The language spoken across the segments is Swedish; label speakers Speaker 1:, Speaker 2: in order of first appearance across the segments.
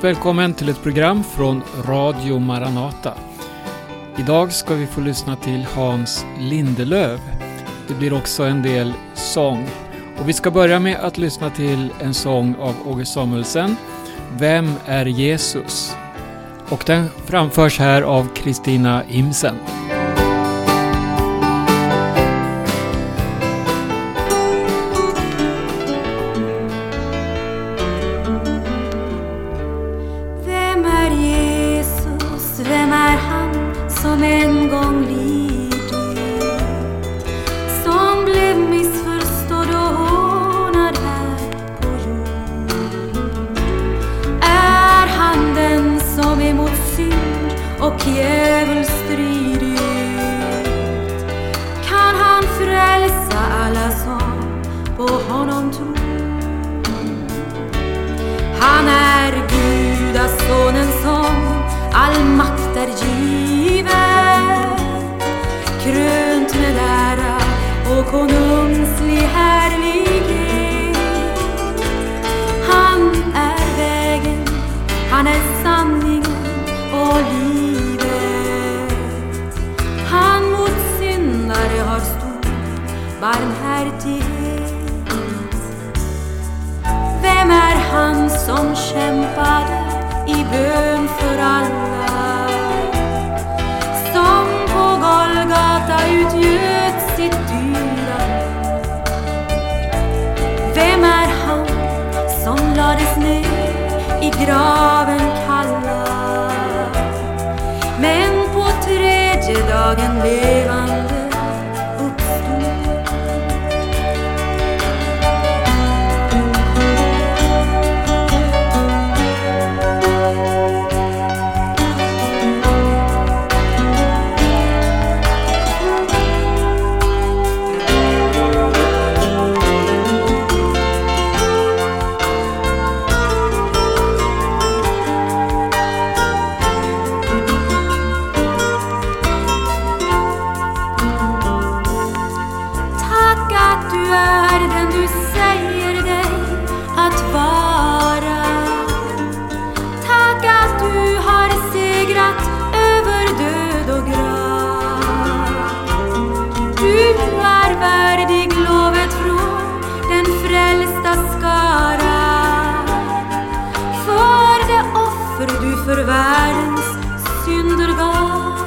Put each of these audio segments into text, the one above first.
Speaker 1: Varmt välkommen till ett program från Radio Maranata. Idag ska vi få lyssna till Hans Lindelöv. Det blir också en del sång. Och vi ska börja med att lyssna till en sång av Åge Samuelsen. Vem är Jesus? Och den framförs här av Kristina Imsen.
Speaker 2: som på honom tror. Han är gudasonen som all makt är given krönt med ära och konung han kämpade i bön för alla som på Golgata utgjöt sitt dyra. Vem är han som lades ner i graven kalla? Men på tredje dagen levande varför du för världens synder gav.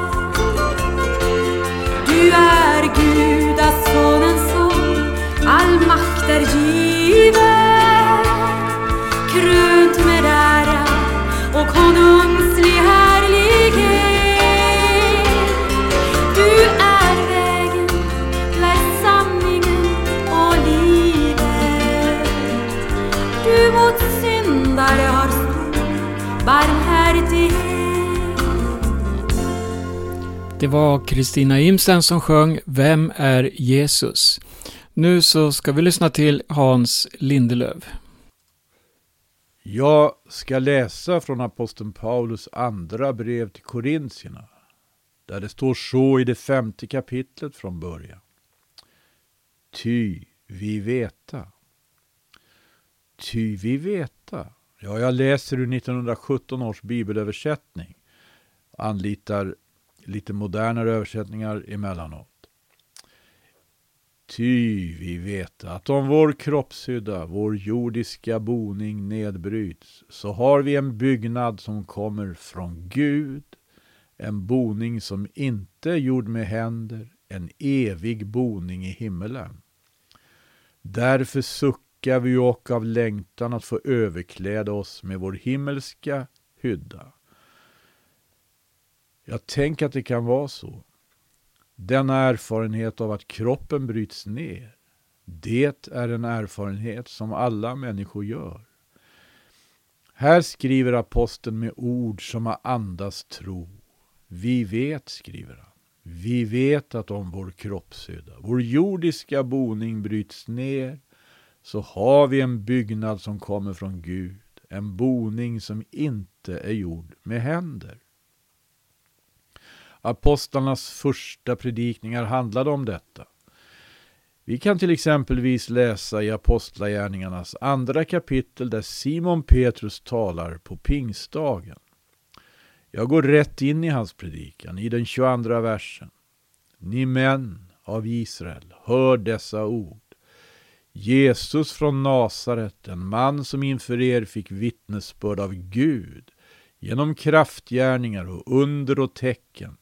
Speaker 2: Du är Gudasonens alltså son, all makt är given, krönt med ära och honor
Speaker 1: Det var Kristina Imsen som sjöng Vem är Jesus? Nu så ska vi lyssna till Hans Lindelöv.
Speaker 3: Jag ska läsa från aposteln Paulus andra brev till korintierna. Där det står så i det femte kapitlet från början. Ty vi veta. Ty vi veta. Ja, jag läser ur 1917 års bibelöversättning. Anlitar lite modernare översättningar emellanåt. Ty vi vet att om vår kroppshydda, vår jordiska boning nedbryts, så har vi en byggnad som kommer från Gud, en boning som inte är gjord med händer, en evig boning i himmelen. Därför suckar vi och av längtan att få överkläda oss med vår himmelska hydda jag tänker att det kan vara så. Denna erfarenhet av att kroppen bryts ner, det är en erfarenhet som alla människor gör. Här skriver aposteln med ord som har andas tro. Vi vet, skriver han. Vi vet att om vår kroppshydda, vår jordiska boning bryts ner, så har vi en byggnad som kommer från Gud, en boning som inte är gjord med händer. Apostlarnas första predikningar handlade om detta. Vi kan till exempelvis läsa i Apostlagärningarnas andra kapitel där Simon Petrus talar på pingstdagen. Jag går rätt in i hans predikan i den 22 versen. Ni män av Israel, hör dessa ord. Jesus från Nasaret, en man som inför er fick vittnesbörd av Gud genom kraftgärningar och under och tecken,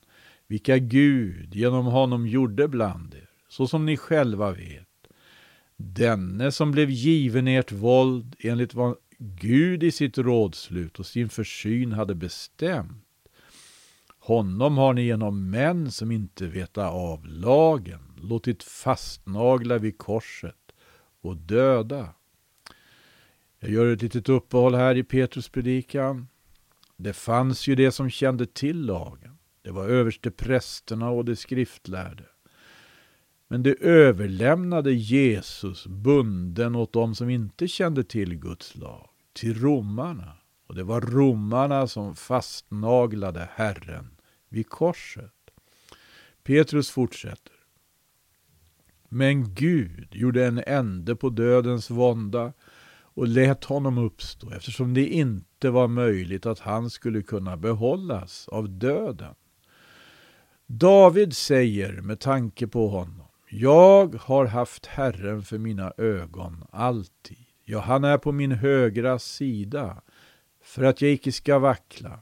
Speaker 3: vilka Gud genom honom gjorde bland er, så som ni själva vet. Denne som blev given ert våld enligt vad Gud i sitt rådslut och sin försyn hade bestämt. Honom har ni genom män som inte veta av lagen låtit fastnagla vid korset och döda. Jag gör ett litet uppehåll här i Petrus predikan. Det fanns ju det som kände till lagen. Det var översteprästerna och de skriftlärde. Men det överlämnade Jesus bunden åt dem som inte kände till Guds lag, till romarna. Och det var romarna som fastnaglade Herren vid korset. Petrus fortsätter. Men Gud gjorde en ände på dödens vånda och lät honom uppstå eftersom det inte var möjligt att han skulle kunna behållas av döden. David säger med tanke på honom Jag har haft Herren för mina ögon alltid. Ja, han är på min högra sida för att jag icke ska vackla.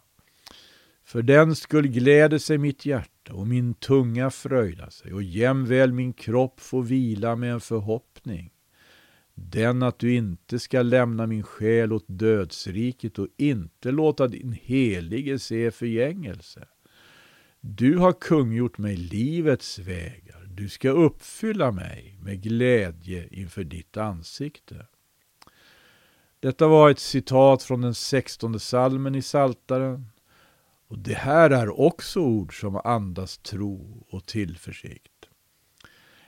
Speaker 3: För den skull gläder sig mitt hjärta och min tunga fröjdar sig och jämväl min kropp får vila med en förhoppning. Den att du inte ska lämna min själ åt dödsriket och inte låta din helige se förgängelse. Du har kungjort mig livets vägar, du ska uppfylla mig med glädje inför ditt ansikte. Detta var ett citat från den sextonde salmen i Saltaren och det här är också ord som andas tro och tillförsikt.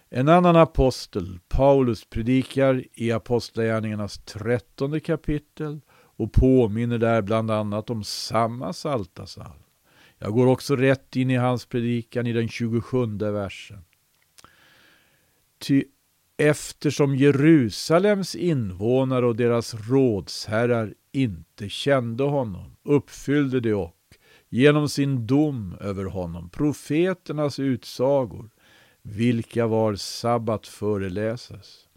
Speaker 3: En annan apostel, Paulus, predikar i Apostlagärningarnas trettonde kapitel och påminner där bland annat om samma saltasalm. Jag går också rätt in i hans predikan i den 27 versen. Ty eftersom Jerusalems invånare och deras rådsherrar inte kände honom uppfyllde de och genom sin dom över honom profeternas utsagor, vilka var sabbat föreläses.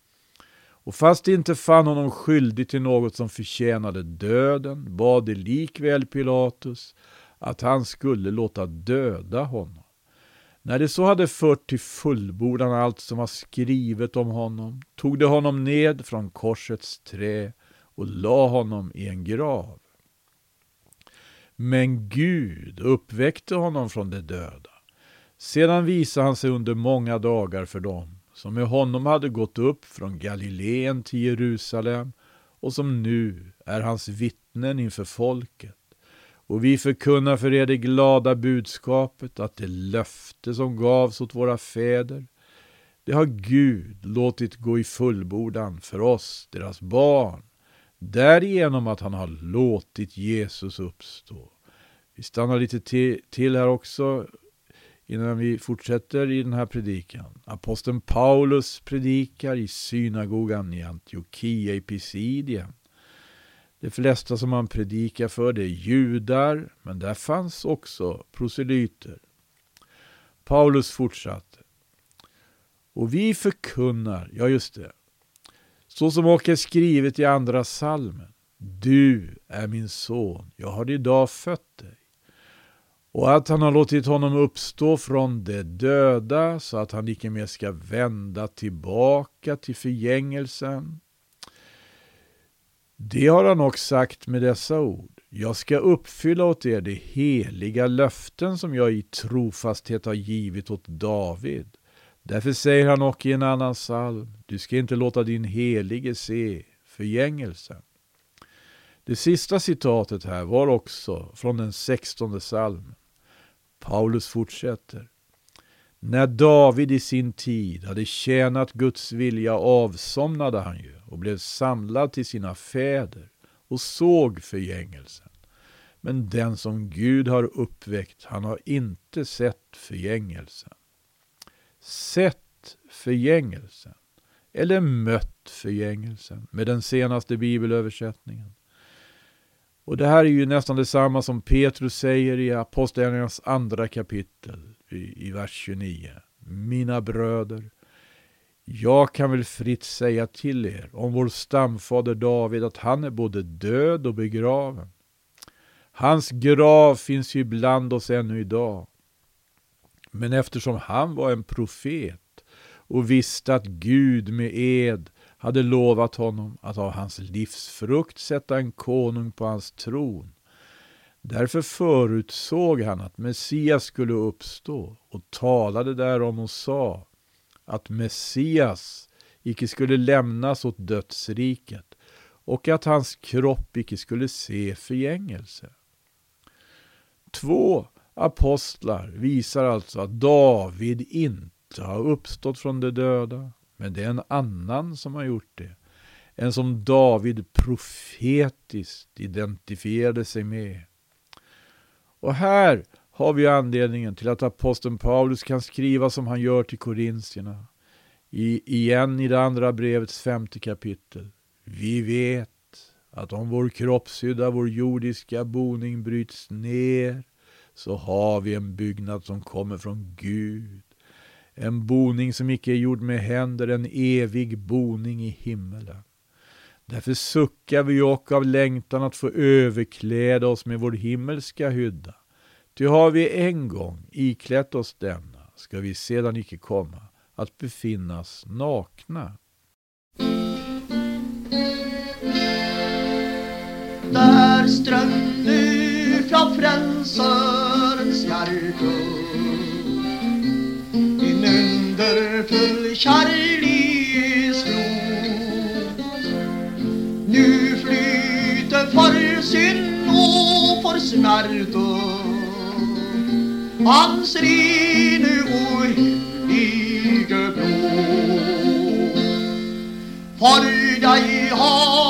Speaker 3: Och fast de inte fann honom skyldig till något som förtjänade döden bad de likväl Pilatus att han skulle låta döda honom. När de så hade fört till fullbordan allt som var skrivet om honom tog de honom ned från korsets trä och la honom i en grav. Men Gud uppväckte honom från de döda. Sedan visade han sig under många dagar för dem som med honom hade gått upp från Galileen till Jerusalem och som nu är hans vittnen inför folket. Och vi förkunnar för er det glada budskapet att det löfte som gavs åt våra fäder, det har Gud låtit gå i fullbordan för oss, deras barn, därigenom att han har låtit Jesus uppstå. Vi stannar lite till här också innan vi fortsätter i den här predikan. Aposteln Paulus predikar i synagogan i Antiochia i Pisidien. De flesta som han predikar för det är judar, men där fanns också proselyter. Paulus fortsatte. Och vi förkunnar, ja just det, så som också är skrivet i andra salmen. Du är min son, jag har idag fött dig. Och att han har låtit honom uppstå från de döda så att han icke mer ska vända tillbaka till förgängelsen. Det har han också sagt med dessa ord. Jag ska uppfylla åt er de heliga löften som jag i trofasthet har givit åt David. Därför säger han också i en annan psalm, du ska inte låta din helige se förgängelsen. Det sista citatet här var också från den sextonde psalmen. Paulus fortsätter. När David i sin tid hade tjänat Guds vilja avsomnade han ju och blev samlad till sina fäder och såg förgängelsen. Men den som Gud har uppväckt, han har inte sett förgängelsen. Sett förgängelsen. eller mött förgängelsen med den senaste bibelöversättningen. Och det här är ju nästan detsamma som Petrus säger i Apostlagärningarnas andra kapitel i, i vers 29. Mina bröder, jag kan väl fritt säga till er om vår stamfader David att han är både död och begraven. Hans grav finns ju bland oss ännu idag. Men eftersom han var en profet och visste att Gud med ed hade lovat honom att av hans livsfrukt sätta en konung på hans tron. Därför förutsåg han att Messias skulle uppstå och talade därom och sa att Messias icke skulle lämnas åt dödsriket och att hans kropp icke skulle se förgängelse. Två apostlar visar alltså att David inte har uppstått från de döda, men det är en annan som har gjort det. En som David profetiskt identifierade sig med. Och här har vi anledningen till att aposteln Paulus kan skriva som han gör till korintierna. I, igen i det andra brevets femte kapitel. Vi vet att om vår kroppshydda, vår jordiska boning bryts ner så har vi en byggnad som kommer från Gud. En boning som icke är gjord med händer, en evig boning i himmelen. Därför suckar vi och av längtan att få överkläda oss med vår himmelska hydda. Ty har vi en gång iklätt oss denna, ska vi sedan icke komma att befinnas nakna.
Speaker 4: Där ström från Frälsarens hjärta en underfull kärleksflod. Nu flyter för synd och för smärta hans rene och helige blod. För dig har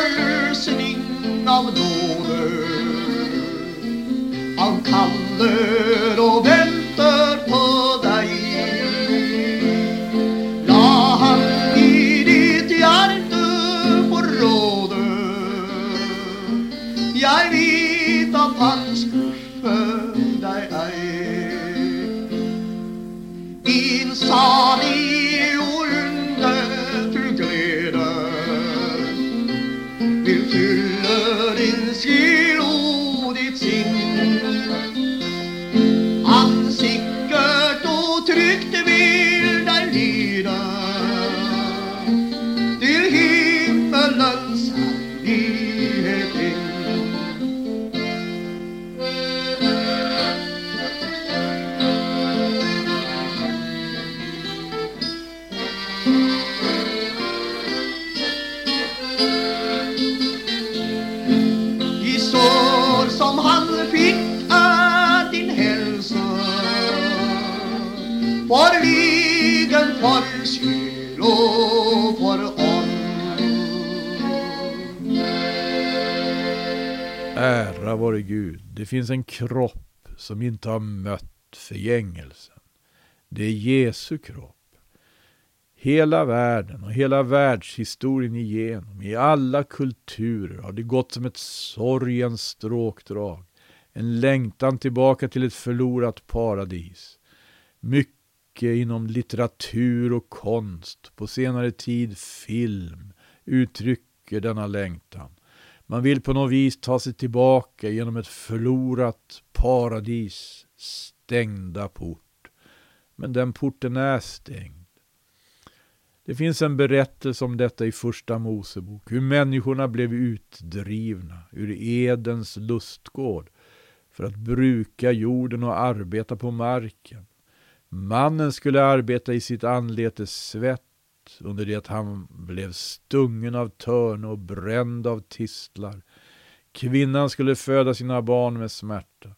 Speaker 4: förlösning av nåde Han kallar for för själ och
Speaker 3: Ära vare Gud, det finns en kropp som inte har mött förgängelsen. Det är Jesu kropp. Hela världen och hela världshistorien igenom, i alla kulturer har det gått som ett sorgens stråkdrag. En längtan tillbaka till ett förlorat paradis. Mycket inom litteratur och konst, på senare tid film, uttrycker denna längtan. Man vill på något vis ta sig tillbaka genom ett förlorat paradis stängda port. Men den porten är stängd. Det finns en berättelse om detta i Första Mosebok, hur människorna blev utdrivna ur Edens lustgård för att bruka jorden och arbeta på marken. Mannen skulle arbeta i sitt anletes svett under det att han blev stungen av törn och bränd av tistlar. Kvinnan skulle föda sina barn med smärta.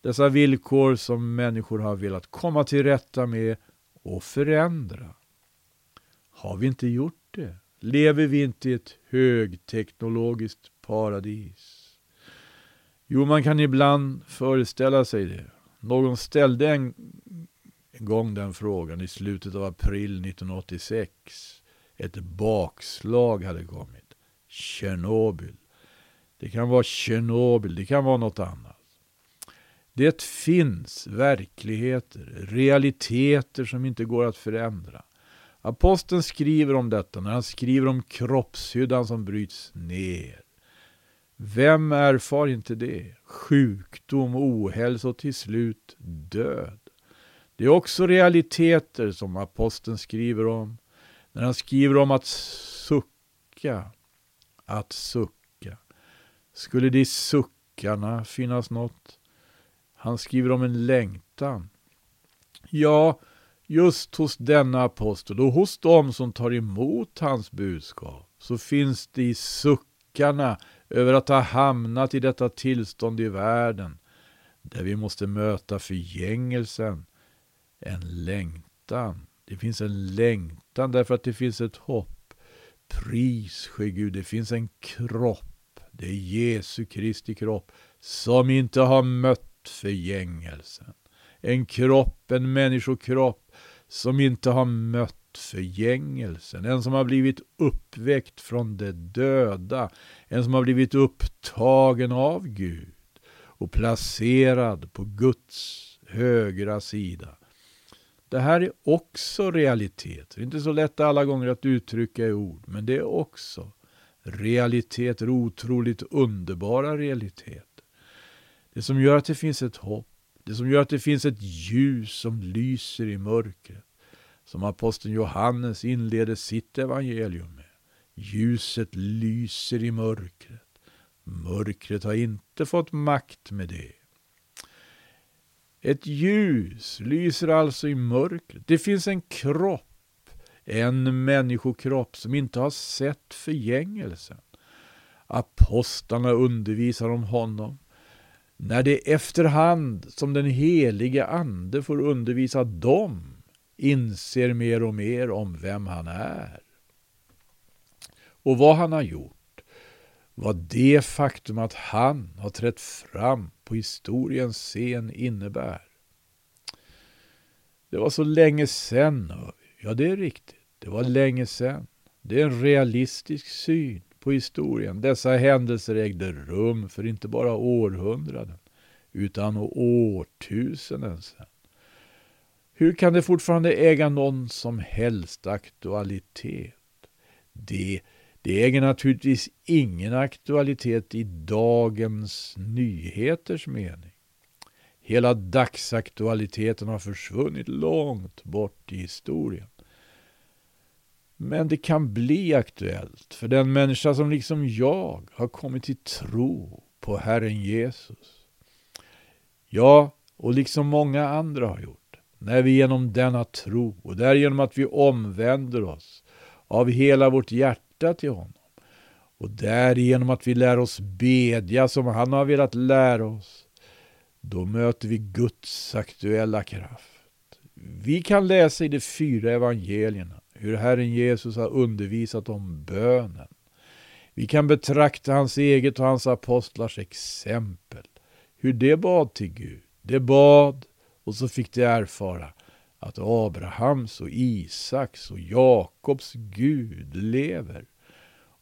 Speaker 3: Dessa villkor som människor har velat komma till rätta med och förändra. Har vi inte gjort det? Lever vi inte i ett högteknologiskt paradis? Jo, man kan ibland föreställa sig det. Någon ställde en, igång den frågan i slutet av april 1986. Ett bakslag hade kommit. Tjernobyl. Det kan vara Tjernobyl, det kan vara något annat. Det finns verkligheter, realiteter som inte går att förändra. Aposteln skriver om detta när han skriver om kroppshyddan som bryts ner. Vem erfar inte det? Sjukdom, ohälsa och till slut död. Det är också realiteter som aposteln skriver om. När han skriver om att sucka. Att sucka. Skulle det i suckarna finnas något? Han skriver om en längtan. Ja, just hos denna apostel och hos dem som tar emot hans budskap så finns det i suckarna över att ha hamnat i detta tillstånd i världen där vi måste möta förgängelsen en längtan. Det finns en längtan därför att det finns ett hopp. Pris ske Gud, det finns en kropp. Det är Jesu Kristi kropp som inte har mött förgängelsen. En kropp, en människokropp som inte har mött förgängelsen. En som har blivit uppväckt från de döda. En som har blivit upptagen av Gud och placerad på Guds högra sida. Det här är också realiteter. Inte så lätt alla gånger att uttrycka i ord, men det är också realiteter, otroligt underbara realiteter. Det som gör att det finns ett hopp, det som gör att det finns ett ljus som lyser i mörkret. Som aposteln Johannes inleder sitt evangelium med. Ljuset lyser i mörkret. Mörkret har inte fått makt med det. Ett ljus lyser alltså i mörkret. Det finns en kropp, en människokropp som inte har sett förgängelsen. Apostlarna undervisar om honom. När det efterhand som den helige ande får undervisa dem inser mer och mer om vem han är. Och vad han har gjort. Vad det faktum att han har trätt fram på historiens scen innebär. Det var så länge sen. Ja, det är riktigt. Det var länge sen. Det är en realistisk syn på historien. Dessa händelser ägde rum för inte bara århundraden utan årtusenden sedan. Hur kan det fortfarande äga någon som helst aktualitet? Det, det äger naturligtvis ingen aktualitet i dagens nyheters mening. Hela dagsaktualiteten har försvunnit långt bort i historien. Men det kan bli aktuellt för den människa som liksom jag har kommit till tro på Herren Jesus. Ja, och liksom många andra har gjort när vi genom denna tro och därigenom att vi omvänder oss av hela vårt hjärta till honom och därigenom att vi lär oss bedja som han har velat lära oss, då möter vi Guds aktuella kraft. Vi kan läsa i de fyra evangelierna hur Herren Jesus har undervisat om bönen. Vi kan betrakta hans eget och hans apostlars exempel. Hur det bad till Gud. Det bad och så fick de erfara att Abrahams och Isaks och Jakobs Gud lever.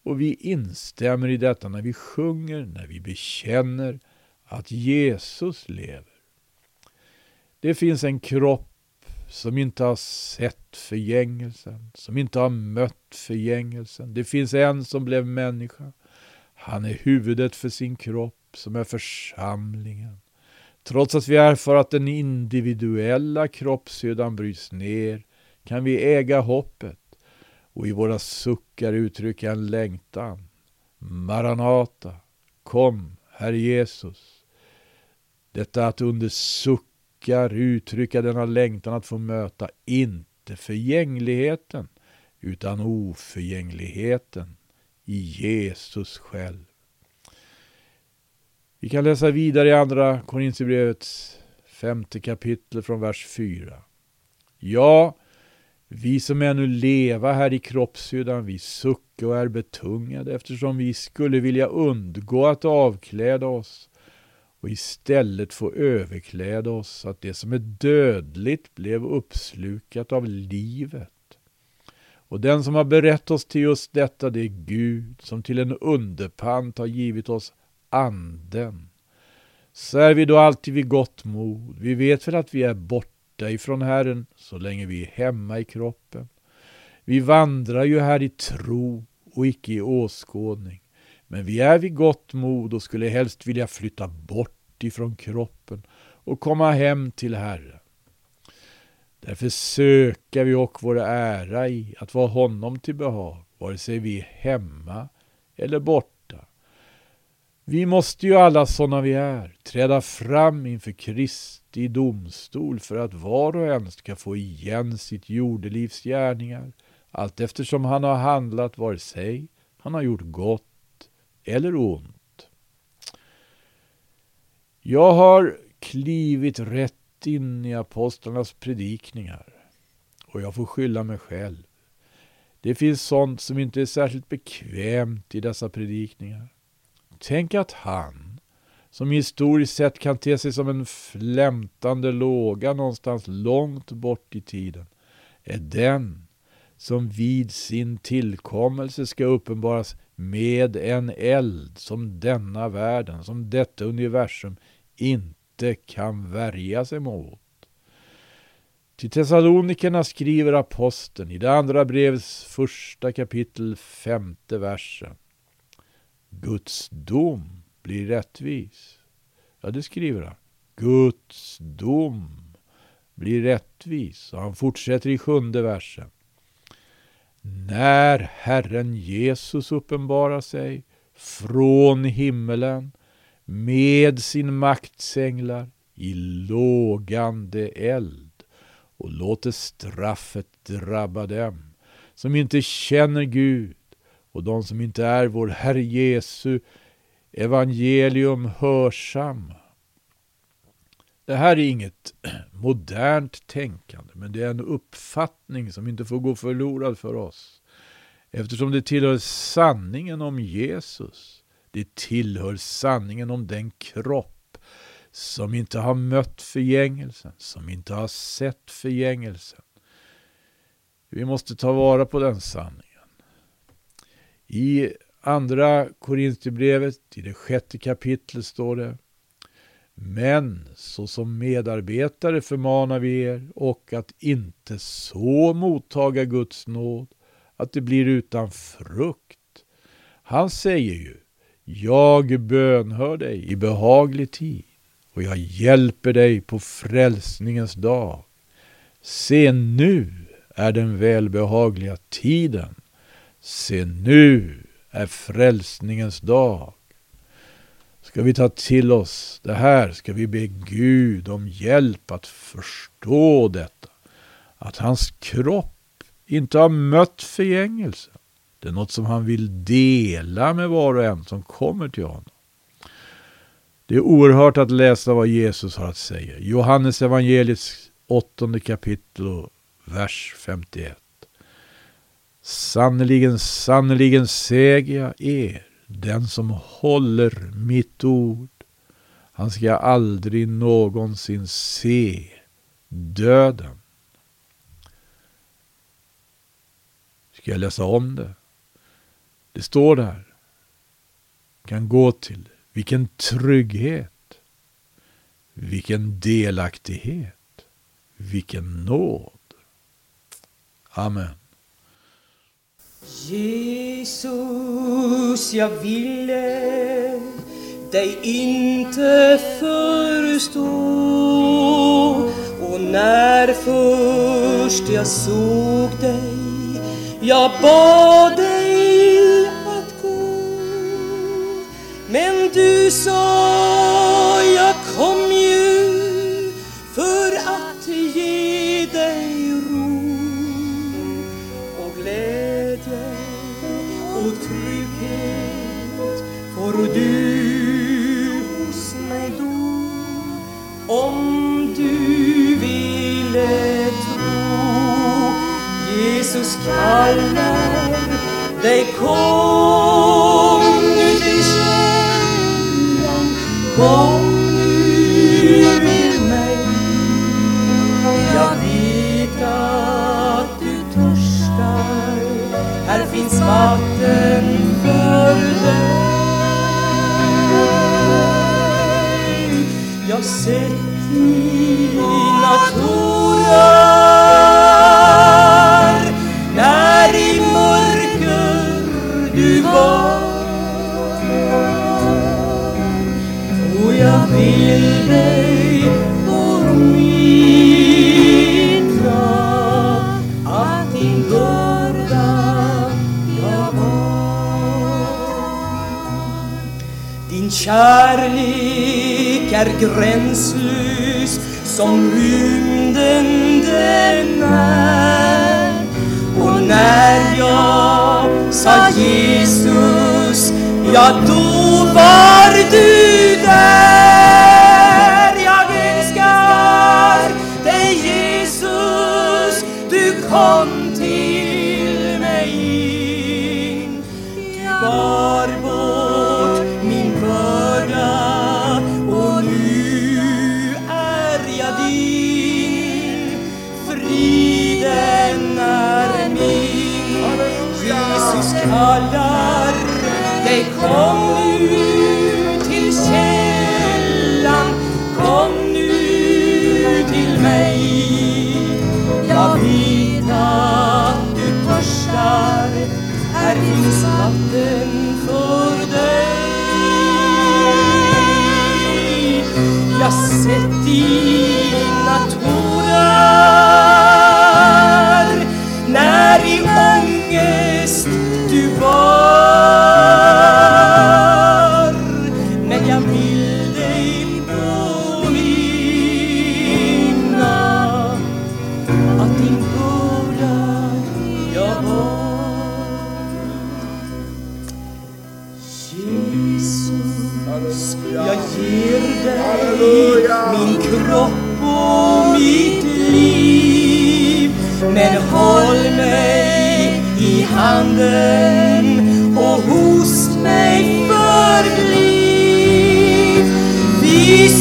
Speaker 3: Och vi instämmer i detta när vi sjunger, när vi bekänner att Jesus lever. Det finns en kropp som inte har sett förgängelsen, som inte har mött förgängelsen. Det finns en som blev människa. Han är huvudet för sin kropp som är församlingen. Trots att vi erfar att den individuella kroppshyddan bryts ner kan vi äga hoppet och i våra suckar uttrycka en längtan. Maranata, kom, Herre Jesus. Detta att under suckar uttrycka denna längtan att få möta inte förgängligheten utan oförgängligheten i Jesus själv. Vi kan läsa vidare i andra Korintierbrevets femte kapitel från vers 4. Ja, vi som ännu leva här i kroppshyddan, vi suckar och är betungade eftersom vi skulle vilja undgå att avkläda oss och istället få överkläda oss så att det som är dödligt blev uppslukat av livet. Och den som har berett oss till just detta, det är Gud som till en underpant har givit oss anden. Så är vi då alltid vid gott mod. Vi vet väl att vi är borta ifrån Herren så länge vi är hemma i kroppen. Vi vandrar ju här i tro och icke i åskådning. Men vi är vid gott mod och skulle helst vilja flytta bort ifrån kroppen och komma hem till Herren. Därför söker vi och vår ära i att vara honom till behag, vare sig vi är hemma eller borta. Vi måste ju alla sådana vi är träda fram inför Kristi domstol för att var och en ska få igen sitt jordelivs gärningar allt eftersom han har handlat vare sig han har gjort gott eller ont. Jag har klivit rätt in i apostlarnas predikningar. Och jag får skylla mig själv. Det finns sånt som inte är särskilt bekvämt i dessa predikningar. Tänk att han, som historiskt sett kan te sig som en flämtande låga någonstans långt bort i tiden, är den som vid sin tillkommelse ska uppenbaras med en eld som denna världen, som detta universum inte kan värja sig mot. Till Thessalonikerna skriver aposteln i det andra brevets första kapitel femte versen. Guds dom blir rättvis. Ja, det skriver han. Guds dom blir rättvis. Och han fortsätter i sjunde versen. När Herren Jesus uppenbarar sig från himmelen med sin maktsänglar i lågande eld och låter straffet drabba dem som inte känner Gud och de som inte är vår Herre Jesu evangelium hörsamma. Det här är inget modernt tänkande, men det är en uppfattning som inte får gå förlorad för oss. Eftersom det tillhör sanningen om Jesus det tillhör sanningen om den kropp som inte har mött förgängelsen, som inte har sett förgängelsen. Vi måste ta vara på den sanningen. I andra Korinthierbrevet, i det sjätte kapitlet står det men såsom medarbetare förmanar vi er och att inte så mottaga Guds nåd att det blir utan frukt. Han säger ju jag bönhör dig i behaglig tid och jag hjälper dig på frälsningens dag. Se nu är den välbehagliga tiden. Se nu är frälsningens dag. Ska vi ta till oss det här? Ska vi be Gud om hjälp att förstå detta? Att hans kropp inte har mött förgängelsen. Det är något som han vill dela med var och en som kommer till honom. Det är oerhört att läsa vad Jesus har att säga. Johannes evangeliets åttonde kapitel vers 51. Sannerligen, sannerligen säger jag er, den som håller mitt ord, han ska aldrig någonsin se döden. Ska jag läsa om det? Det står där. Kan gå till. Vilken trygghet. Vilken delaktighet. Vilken nåd. Amen.
Speaker 5: Jesus, jag ville dig inte förstå. Och när först jag såg dig jag bad dig att gå. Men du sa jag kom och trygghet får du hos mig då? Om du ville tro Jesus kallar dig kom nu till källan. Kom här vatten för dig. Jag sett dina tårar när i mörker du var. Och jag vill dig kärlek är gränslös som rymden den är. Och när jag sa Jesus ja då var du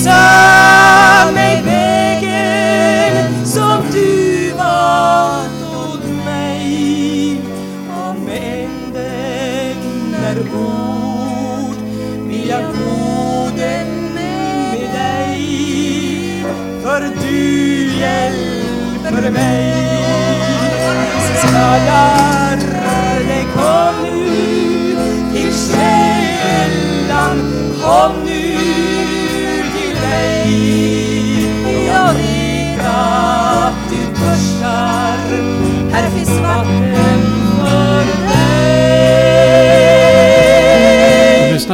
Speaker 5: Jesus.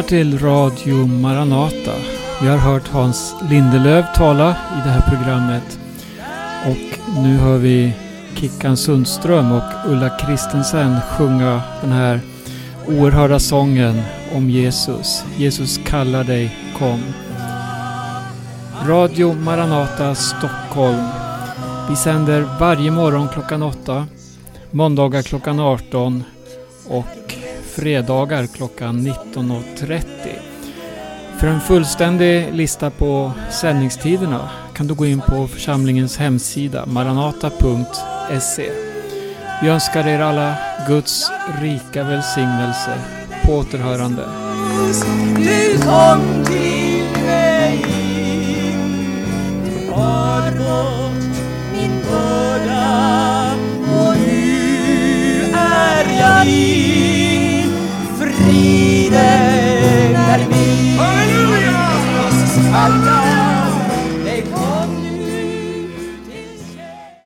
Speaker 5: Till
Speaker 1: Radio Maranata. Vi har hört Hans Lindelöv tala i det här programmet. Och nu hör vi Kickan Sundström och Ulla Kristensen sjunga den här oerhörda sången om Jesus. Jesus kallar dig, kom. Radio Maranata Stockholm. Vi sänder varje morgon klockan 8, måndagar klockan 18 och fredagar klockan 19.30. För en fullständig lista på sändningstiderna kan du gå in på församlingens hemsida maranata.se. Vi önskar er alla Guds rika välsignelse på återhörande.
Speaker 5: Du kom till mig, du bar bort min börda och nu är jag din tiden när vi Halleluja!